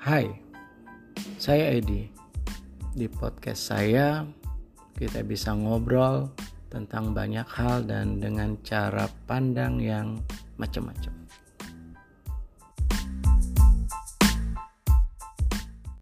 Hai, saya Edi. Di podcast saya, kita bisa ngobrol tentang banyak hal dan dengan cara pandang yang macam-macam.